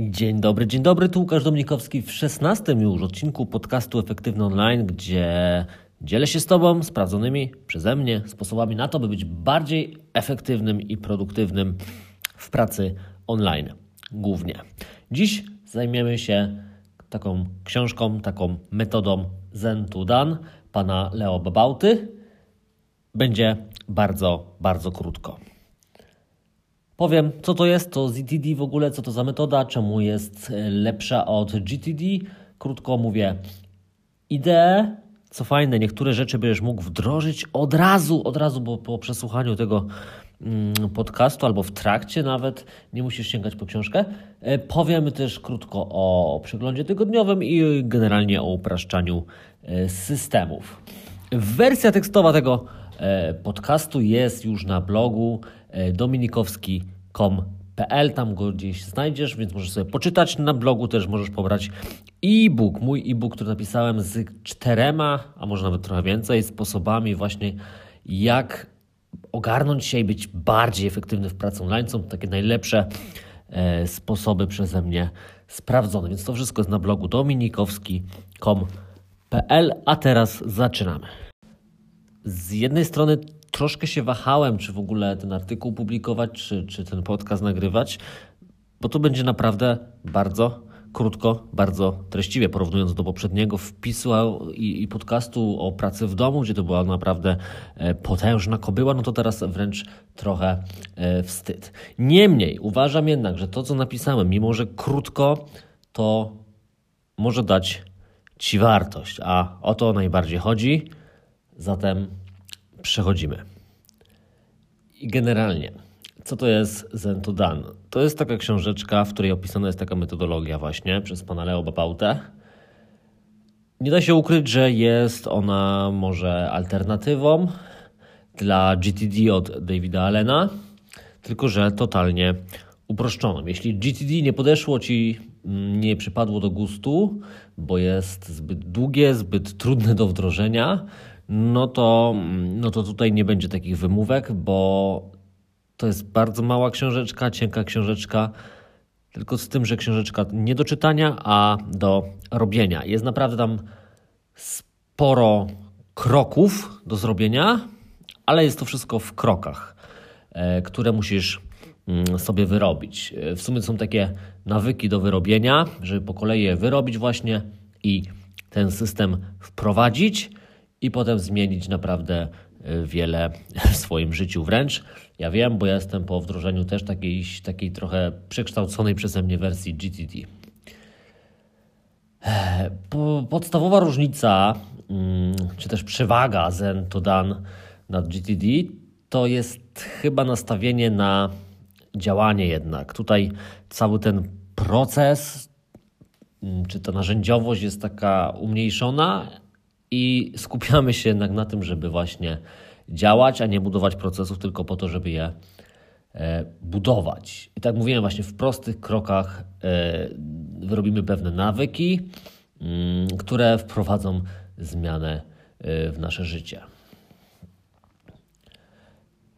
Dzień dobry, dzień dobry, tu Łukasz Dominikowski w 16 już odcinku podcastu Efektywny Online, gdzie dzielę się z Tobą sprawdzonymi przeze mnie sposobami na to, by być bardziej efektywnym i produktywnym w pracy online głównie. Dziś zajmiemy się taką książką, taką metodą Zen to Done pana Leo Babauty. Będzie bardzo, bardzo krótko. Powiem, co to jest, to ZTD w ogóle, co to za metoda, czemu jest e, lepsza od GTD. Krótko mówię, ideę, co fajne, niektóre rzeczy będziesz mógł wdrożyć od razu, od razu, bo po przesłuchaniu tego mm, podcastu albo w trakcie nawet, nie musisz sięgać po książkę. E, powiemy też krótko o przeglądzie tygodniowym i generalnie o upraszczaniu e, systemów. Wersja tekstowa tego podcastu jest już na blogu dominikowski.com.pl. Tam go gdzieś znajdziesz, więc możesz sobie poczytać. Na blogu też możesz pobrać e-book, mój e-book, który napisałem z czterema, a może nawet trochę więcej, sposobami właśnie jak ogarnąć się i być bardziej efektywny w pracy online. Są takie najlepsze e, sposoby przeze mnie sprawdzone. Więc to wszystko jest na blogu dominikowski.com.pl. A teraz zaczynamy. Z jednej strony troszkę się wahałem, czy w ogóle ten artykuł publikować, czy, czy ten podcast nagrywać, bo to będzie naprawdę bardzo krótko, bardzo treściwie, porównując do poprzedniego wpisu i, i, podcastu o pracy w domu, gdzie to była naprawdę e, potężna kobyła, no to teraz wręcz trochę e, wstyd. Niemniej uważam jednak, że to, co napisałem, mimo że krótko, to może dać Ci wartość, a o to najbardziej chodzi. Zatem przechodzimy. I generalnie, co to jest Zen to Done? To jest taka książeczka, w której opisana jest taka metodologia właśnie przez pana Leo Bapautę. Nie da się ukryć, że jest ona może alternatywą dla GTD od Davida Allena, tylko że totalnie uproszczoną. Jeśli GTD nie podeszło Ci, mm, nie przypadło do gustu, bo jest zbyt długie, zbyt trudne do wdrożenia, no to, no to tutaj nie będzie takich wymówek, bo to jest bardzo mała książeczka, cienka książeczka, tylko z tym, że książeczka nie do czytania, a do robienia. Jest naprawdę tam sporo kroków do zrobienia, ale jest to wszystko w krokach, e, które musisz mm, sobie wyrobić. E, w sumie są takie nawyki do wyrobienia, żeby po kolei je wyrobić właśnie i ten system wprowadzić i potem zmienić naprawdę y, wiele w swoim życiu wręcz. Ja wiem, bo ja jestem po wdrożeniu też takiej, takiej trochę przekształconej przeze mnie wersji GTD. Podstawowa różnica, mm, czy też przewaga Zen to Dan nad GTD, to jest chyba nastawienie na działanie jednak. Tutaj cały ten proces, mm, czy ta narzędziowość jest taka umniejszona, i skupiamy się jednak na tym, żeby właśnie działać, a nie budować procesów tylko po to, żeby je e, budować. I tak mówiłem, właśnie w prostych krokach e, wyrobimy pewne nawyki, mm, które wprowadzą zmianę e, w nasze życie.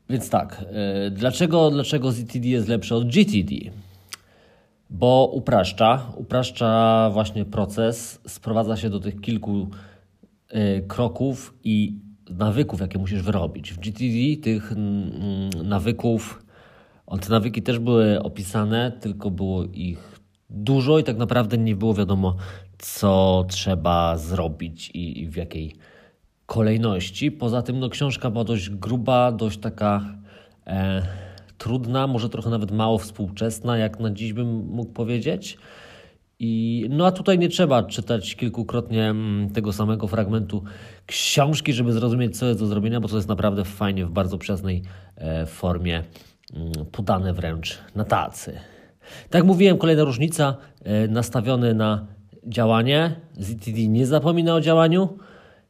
Więc tak, dlaczego, dlaczego ZTD jest lepsze od GTD? Bo upraszcza, upraszcza właśnie proces, sprowadza się do tych kilku kroków i nawyków, jakie musisz wyrobić. W GTD tych mm, nawyków, te nawyki też były opisane, tylko było ich dużo i tak naprawdę nie było wiadomo, co trzeba zrobić i, w jakiej kolejności. Poza tym no, książka była dość gruba, dość taka e, trudna, może trochę nawet mało współczesna, jak na dziś bym mógł powiedzieć. I, no a tutaj nie trzeba czytać kilkukrotnie mm, tego samego fragmentu książki, żeby zrozumieć, co jest do zrobienia, bo to jest naprawdę fajnie, w bardzo przyjaznej e, formie mm, podane wręcz na tacy. Tak jak mówiłem, kolejna różnica, e, nastawiony na działanie. ZTD nie zapomina o działaniu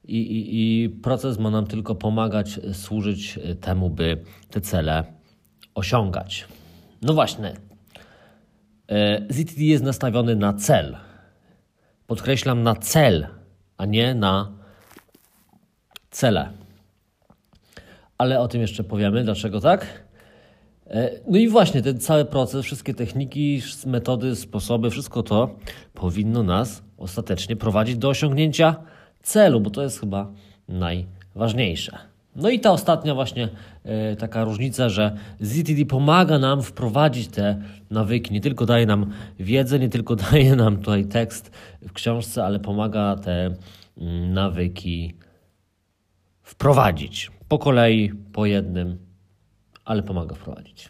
i, i, i proces ma nam tylko pomagać, służyć temu, by te cele osiągać. No właśnie, E, ZTD jest nastawiony na cel. Podkreślam na cel, a nie na cele. Ale o tym jeszcze powiemy, dlaczego tak. E, no i właśnie ten cały proces, wszystkie techniki, metody, sposoby, wszystko to powinno nas ostatecznie prowadzić do osiągnięcia celu, bo to jest chyba najważniejsze. No i ta ostatnia właśnie e, taka różnica, że ZTD pomaga nam wprowadzić te nawyki, nie tylko daje nam wiedzę, nie tylko daje nam tutaj tekst w książce, ale pomaga te mm, nawyki wprowadzić po kolei, po jednym, ale pomaga wprowadzić.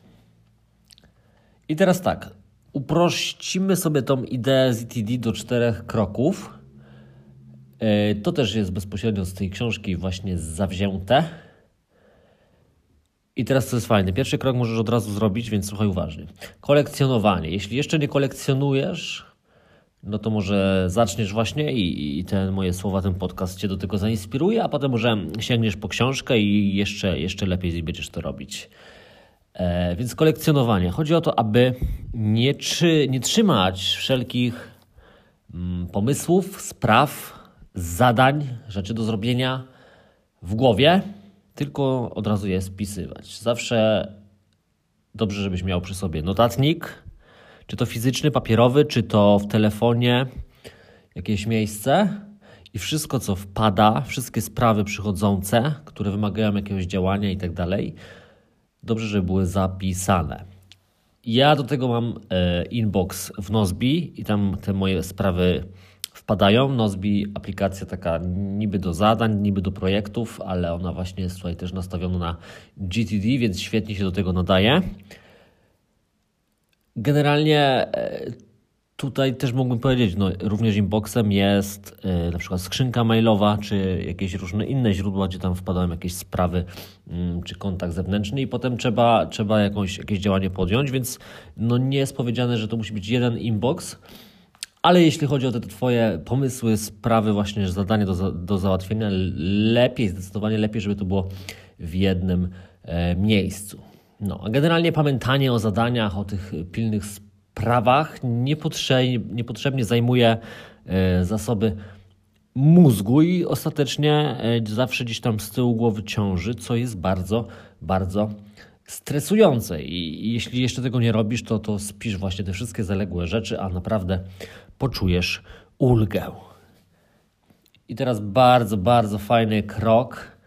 I teraz tak, uprościmy sobie tą ideę ZTD do czterech kroków. E, to też jest bezpośrednio z tej książki właśnie zawzięte. I teraz co jest fajne. Pierwszy krok możesz od razu zrobić, więc słuchaj uważnie. Kolekcjonowanie. Jeśli jeszcze nie kolekcjonujesz, no to może zaczniesz właśnie i, i te moje słowa, ten podcast Cię do tego zainspiruje, a potem może sięgniesz po książkę i jeszcze, jeszcze lepiej będziesz to robić. E, więc kolekcjonowanie. Chodzi o to, aby nie, czy, nie trzymać wszelkich mm, pomysłów, spraw, zadań, rzeczy do zrobienia w głowie, tylko od razu je spisywać. Zawsze dobrze, żebyś miał przy sobie notatnik, czy to fizyczny, papierowy, czy to w telefonie, jakieś miejsce. I wszystko, co wpada, wszystkie sprawy przychodzące, które wymagają jakiegoś działania i tak dalej, dobrze, żeby były zapisane. Ja do tego mam e, inbox w Nozbi i tam te moje sprawy wpadają. Nozbi aplikacja taka niby do zadań, niby do projektów, ale ona właśnie jest tutaj też nastawiona na GTD, więc świetnie się do tego nadaje. Generalnie e, tutaj też mógłbym powiedzieć, no, również inboxem jest y, na przykład skrzynka mailowa, czy jakieś różne inne źródła, gdzie tam wpadają jakieś sprawy, y, czy kontakt zewnętrzny i potem trzeba, trzeba jakąś, jakieś działanie podjąć, więc no, nie jest powiedziane, że to musi być jeden inbox, ale jeśli chodzi o te Twoje pomysły, sprawy, właśnie zadanie do, do załatwienia, lepiej, zdecydowanie lepiej, żeby to było w jednym e, miejscu. No, a generalnie pamiętanie o zadaniach, o tych pilnych sprawach niepotrzebnie, niepotrzebnie zajmuje e, zasoby mózgu i ostatecznie e, zawsze gdzieś tam z tyłu głowy ciąży, co jest bardzo, bardzo stresujące. I jeśli jeszcze tego nie robisz, to, to spisz właśnie te wszystkie zaległe rzeczy, a naprawdę poczujesz ulgę. I teraz bardzo, bardzo fajny krok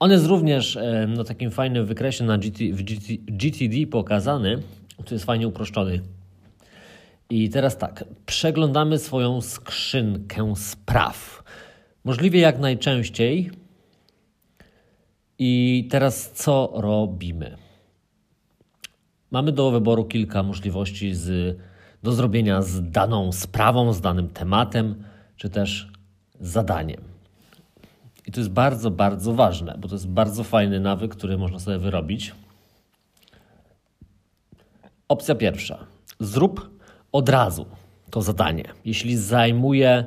on jest również na no, takim fajnym wykresie na GT, w GT, GTD pokazany, tu jest fajnie uproszczony. I teraz tak, przeglądamy swoją skrzynkę spraw. Możliwie jak najczęściej. I teraz co robimy? Mamy do wyboru kilka możliwości z, do zrobienia z daną sprawą, z danym tematem, czy też zadaniem. I to jest bardzo, bardzo ważne, bo to jest bardzo fajny nawyk, który można sobie wyrobić. Opcja pierwsza. Zrób od razu to zadanie. Jeśli zajmuje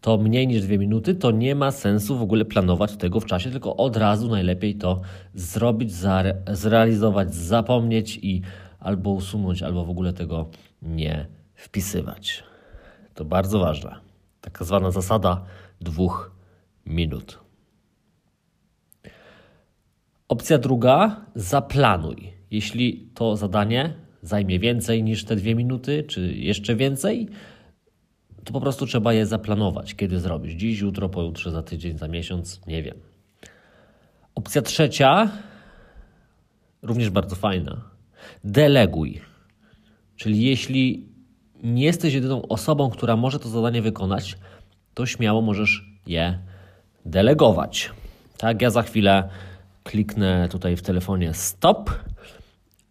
to mniej niż dwie minuty, to nie ma sensu w ogóle planować tego w czasie, tylko od razu najlepiej to zrobić, zre zrealizować, zapomnieć i albo usunąć, albo w ogóle tego nie wpisywać. To bardzo ważne. Taka zwana zasada dwóch minut. Opcja druga, zaplanuj. Jeśli to zadanie zajmie więcej niż te dwie minuty, czy jeszcze więcej, to po prostu trzeba je zaplanować. Kiedy zrobisz? Dziś, jutro, pojutrze, za tydzień, za miesiąc? Nie wiem. Opcja trzecia, również bardzo fajna. Deleguj. Czyli jeśli nie jesteś jedyną osobą, która może to zadanie wykonać, to śmiało możesz je delegować. Tak, ja za chwilę kliknę tutaj w telefonie stop,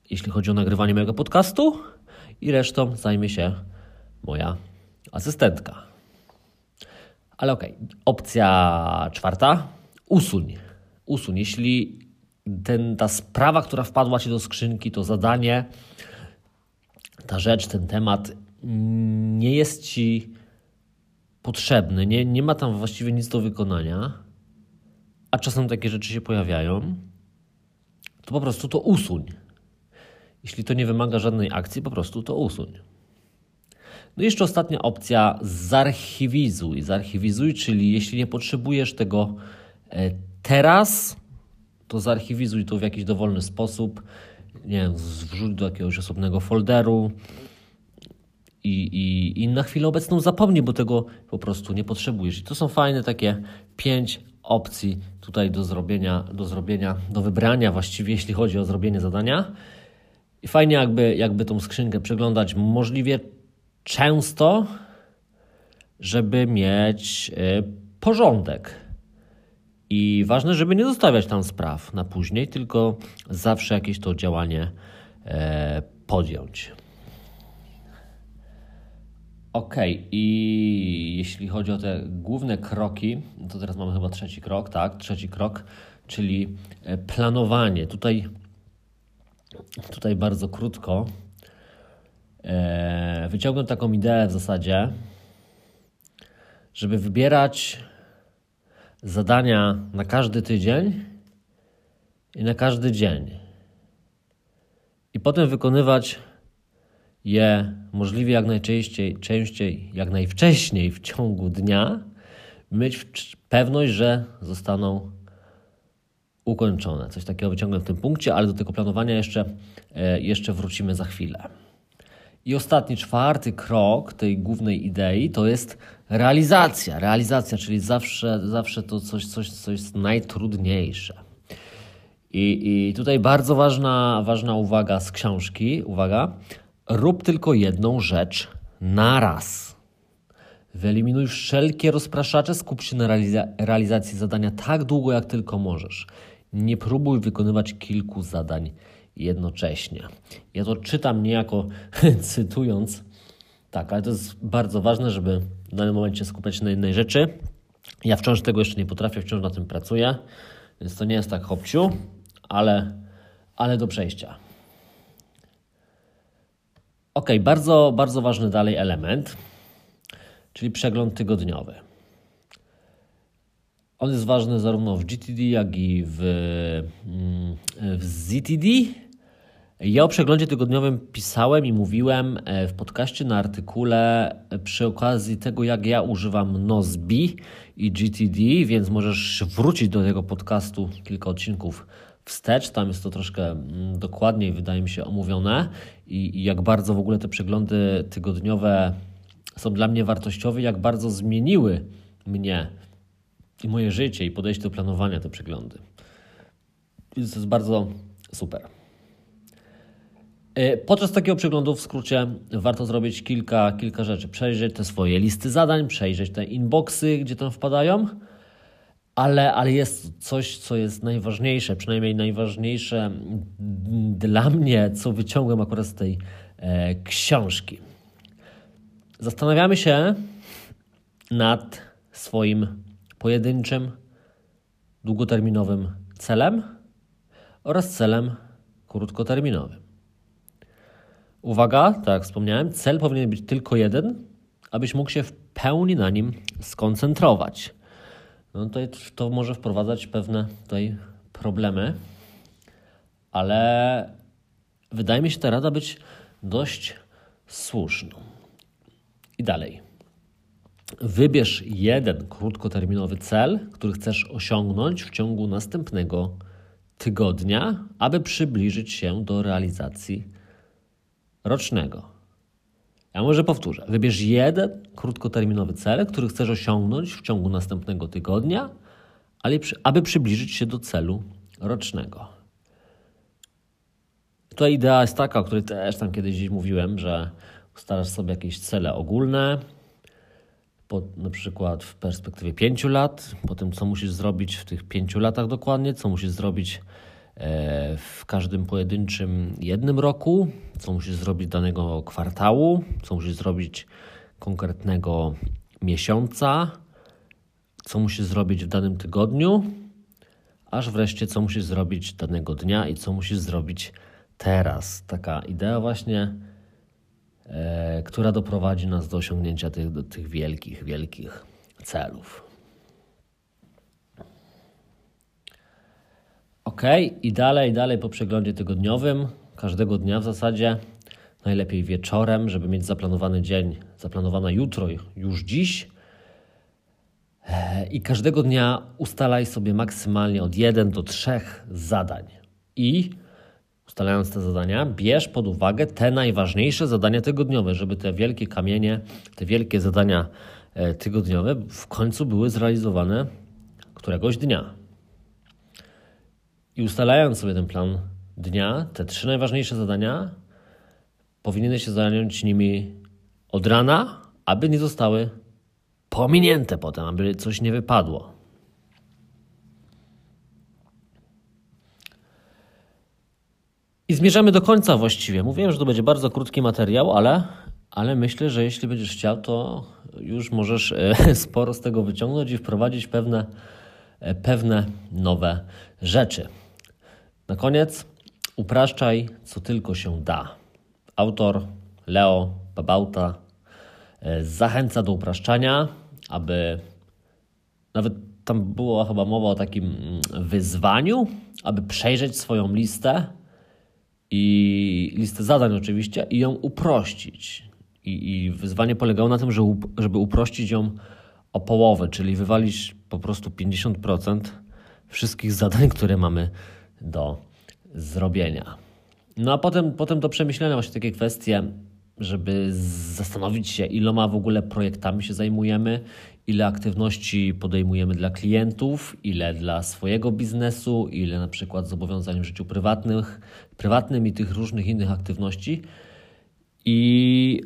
jeśli chodzi o nagrywanie mojego podcastu i resztą zajmie się moja asystentka. Ale okej, okay. opcja czwarta, usuń. Usuń. Jeśli ten, ta sprawa, która wpadła Ci do skrzynki, to zadanie, ta rzecz, ten temat nie jest Ci potrzebny, nie, nie ma tam właściwie nic do wykonania, a czasem takie rzeczy się pojawiają, to po prostu to usuń. Jeśli to nie wymaga żadnej akcji, po prostu to usuń. No i jeszcze ostatnia opcja, zarchiwizuj. Zarchiwizuj, czyli jeśli nie potrzebujesz tego e, teraz, to zarchiwizuj to w jakiś dowolny sposób. Nie wiem, wrzuć do jakiegoś osobnego folderu i, i, i na chwilę obecną zapomnij, bo tego po prostu nie potrzebujesz. I to są fajne takie pięć opcji tutaj do zrobienia, do zrobienia, do wybrania właściwie, jeśli chodzi o zrobienie zadania. I fajnie jakby, jakby tą skrzynkę przeglądać możliwie często, żeby mieć y, porządek. I ważne, żeby nie zostawiać tam spraw na później, tylko zawsze jakieś to działanie e, podjąć. Ok, i jeśli chodzi o te główne kroki, to teraz mamy chyba trzeci krok, tak? Trzeci krok, czyli e, planowanie. Tutaj, tutaj bardzo krótko e, wyciągnę taką ideę w zasadzie, żeby wybierać zadania na każdy tydzień i na każdy dzień. I potem wykonywać je możliwie jak najczęściej, częściej, jak najwcześniej w ciągu dnia, mieć pewność, że zostaną ukończone. Coś takiego wyciągnę w tym punkcie, ale do tego planowania jeszcze, e, jeszcze wrócimy za chwilę. I ostatni, czwarty krok tej głównej idei to jest realizacja. Realizacja, czyli zawsze, zawsze to coś, coś, co jest najtrudniejsze. I, I tutaj bardzo ważna, ważna uwaga z książki. Uwaga, rób tylko jedną rzecz naraz. Wyeliminuj wszelkie rozpraszacze, skup się na realiza realizacji zadania tak długo, jak tylko możesz. Nie próbuj wykonywać kilku zadań jednocześnie. Ja to czytam niejako cytując, tak, ale to jest bardzo ważne, żeby w danym momencie skupiać się na jednej rzeczy. Ja wciąż tego jeszcze nie potrafię, wciąż na tym pracuję, więc to nie jest tak hopciu, ale, ale do przejścia. Ok, bardzo, bardzo ważny dalej element, czyli przegląd tygodniowy. On jest ważny zarówno w GTD, jak i w, mm, w ZTD. Ja o przeglądzie tygodniowym pisałem i mówiłem e, w podcaście na artykule e, przy okazji tego, jak ja używam Nozbi i GTD, więc możesz wrócić do tego podcastu kilka odcinków wstecz. Tam jest to troszkę mm, dokładniej, wydaje mi się, omówione i, i jak bardzo w ogóle te przeglądy tygodniowe są dla mnie wartościowe, jak bardzo zmieniły mnie i moje życie i podejście do planowania te przeglądy. Więc to jest bardzo super. E, podczas takiego przeglądu w skrócie warto zrobić kilka, kilka rzeczy. Przejrzeć te swoje listy zadań, przejrzeć te inboxy, gdzie tam wpadają, ale, ale jest coś, co jest najważniejsze, przynajmniej najważniejsze dla mnie, co wyciągłem akurat z tej e, książki. Zastanawiamy się nad swoim pojedynczym, długoterminowym celem oraz celem krótkoterminowym. Uwaga, tak jak wspomniałem, cel powinien być tylko jeden, abyś mógł się w pełni na nim skoncentrować. No tutaj to może wprowadzać pewne tutaj problemy, ale wydaje mi się ta rada być dość słuszną. I dalej. Wybierz jeden krótkoterminowy cel, który chcesz osiągnąć w ciągu następnego tygodnia, aby przybliżyć się do realizacji rocznego. Ja może powtórzę. Wybierz jeden krótkoterminowy cel, który chcesz osiągnąć w ciągu następnego tygodnia, aby przybliżyć się do celu rocznego. Tutaj idea jest taka, o której też tam kiedyś mówiłem, że ustalasz sobie jakieś cele ogólne, po, na przykład w perspektywie pięciu lat, po tym, co musisz zrobić w tych pięciu latach dokładnie, co musisz zrobić w każdym pojedynczym jednym roku, co musisz zrobić danego kwartału, co musisz zrobić konkretnego miesiąca, co musisz zrobić w danym tygodniu, aż wreszcie co musisz zrobić danego dnia i co musisz zrobić teraz. Taka idea właśnie, e, która doprowadzi nas do osiągnięcia tych, do tych wielkich, wielkich celów. Ok, i dalej, dalej po przeglądzie tygodniowym, każdego dnia w zasadzie, najlepiej wieczorem, żeby mieć zaplanowany dzień, zaplanowane jutro, już dziś. I każdego dnia ustalaj sobie maksymalnie od 1 do 3 zadań. I ustalając te zadania, bierz pod uwagę te najważniejsze zadania tygodniowe, żeby te wielkie kamienie, te wielkie zadania e, tygodniowe w końcu były zrealizowane któregoś dnia. I ustalając sobie ten plan dnia, te trzy najważniejsze zadania, powinieneś się zająć nimi od rana, aby nie zostały pominięte potem, aby coś nie wypadło. I zmierzamy do końca właściwie. Mówiłem, że to będzie bardzo krótki materiał, ale, ale myślę, że jeśli będziesz chciał, to już możesz e, sporo z tego wyciągnąć i wprowadzić pewne, e, pewne nowe rzeczy. Na koniec upraszczaj, co tylko się da. Autor Leo Babauta e, zachęca do upraszczania, aby nawet tam była chyba mowa o takim mm, wyzwaniu, aby przejrzeć swoją listę i listę zadań oczywiście i ją uprościć. I, i wyzwanie polegało na tym, że, żeby uprościć ją o połowę, czyli wywalić po prostu 50% wszystkich zadań, które mamy do zrobienia. No a potem, potem do przemyślenia właśnie takie kwestie, żeby zastanowić się, iloma w ogóle projektami się zajmujemy, ile aktywności podejmujemy dla klientów, ile dla swojego biznesu, ile na przykład zobowiązań w życiu prywatnych, prywatnym i tych różnych innych aktywności. I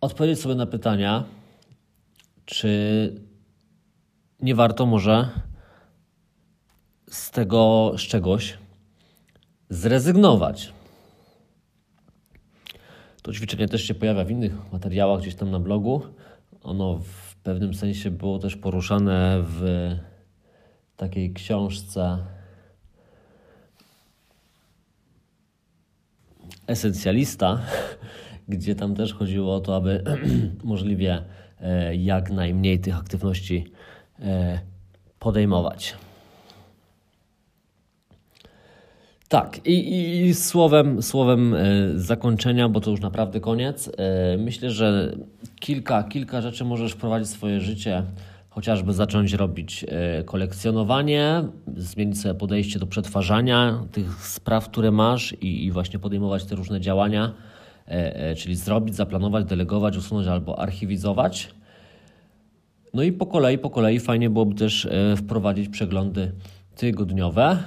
odpowiedzieć sobie na pytania, czy nie warto może z tego z czegoś zrezygnować. To ćwiczenie też się pojawia w innych materiałach gdzieś tam na blogu. Ono w pewnym sensie było też poruszane w takiej książce Esencjalista, gdzie tam też chodziło o to, aby możliwie e, jak najmniej tych aktywności e, podejmować. Tak, i, i, słowem, słowem e, zakończenia, bo to już naprawdę koniec. E, myślę, że kilka, kilka rzeczy możesz wprowadzić w swoje życie, chociażby zacząć robić e, kolekcjonowanie, zmienić sobie podejście do przetwarzania tych spraw, które masz i, i właśnie podejmować te różne działania, czyli zrobić, zaplanować, delegować, usunąć albo archiwizować. No i po kolei, po kolei fajnie byłoby też wprowadzić przeglądy tygodniowe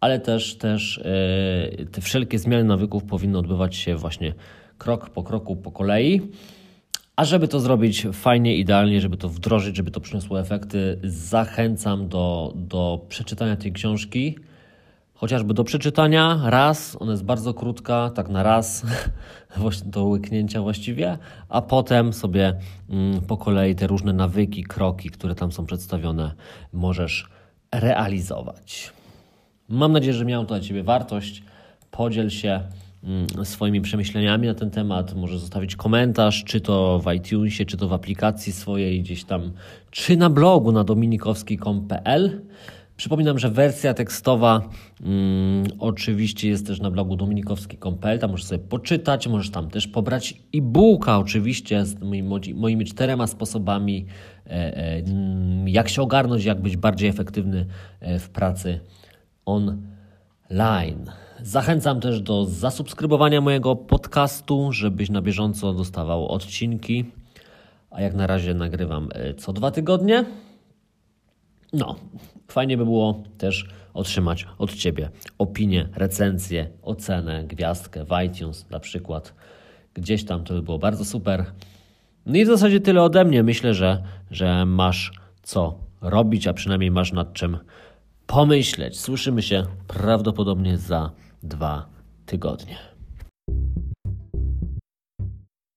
ale też, też e, te wszelkie zmiany nawyków powinny odbywać się właśnie krok po kroku, po kolei. A żeby to zrobić fajnie, idealnie, żeby to wdrożyć, żeby to przyniosło efekty, zachęcam do, do przeczytania tej książki. Chociażby do przeczytania raz, ona jest bardzo krótka, tak na raz, do łyknięcia właściwie, a potem sobie mm, po kolei te różne nawyki, kroki, które tam są przedstawione, możesz realizować. Mam nadzieję, że miało to dla Ciebie wartość. Podziel się mm, swoimi przemyśleniami na ten temat. Może zostawić komentarz, czy to w iTunesie, czy to w aplikacji swojej gdzieś tam, czy na blogu na dominikowski.pl. Przypominam, że wersja tekstowa mm, oczywiście jest też na blogu dominikowski.pl. Tam możesz sobie poczytać, możesz tam też pobrać e-booka oczywiście z moimi, moimi czterema sposobami, e, e, jak się ogarnąć, jak być bardziej efektywny e, w pracy online. Zachęcam też do zasubskrybowania mojego podcastu, żebyś na bieżąco dostawał odcinki. A jak na razie nagrywam e, co dwa tygodnie. No, fajnie by było też otrzymać od Ciebie opinię, recenzję, ocenę, gwiazdkę w iTunes na przykład. Gdzieś tam to by było bardzo super. No i w zasadzie tyle ode mnie. Myślę, że, że masz co robić, a przynajmniej masz nad czym pomyśleć. Słyszymy się prawdopodobnie za dwa tygodnie.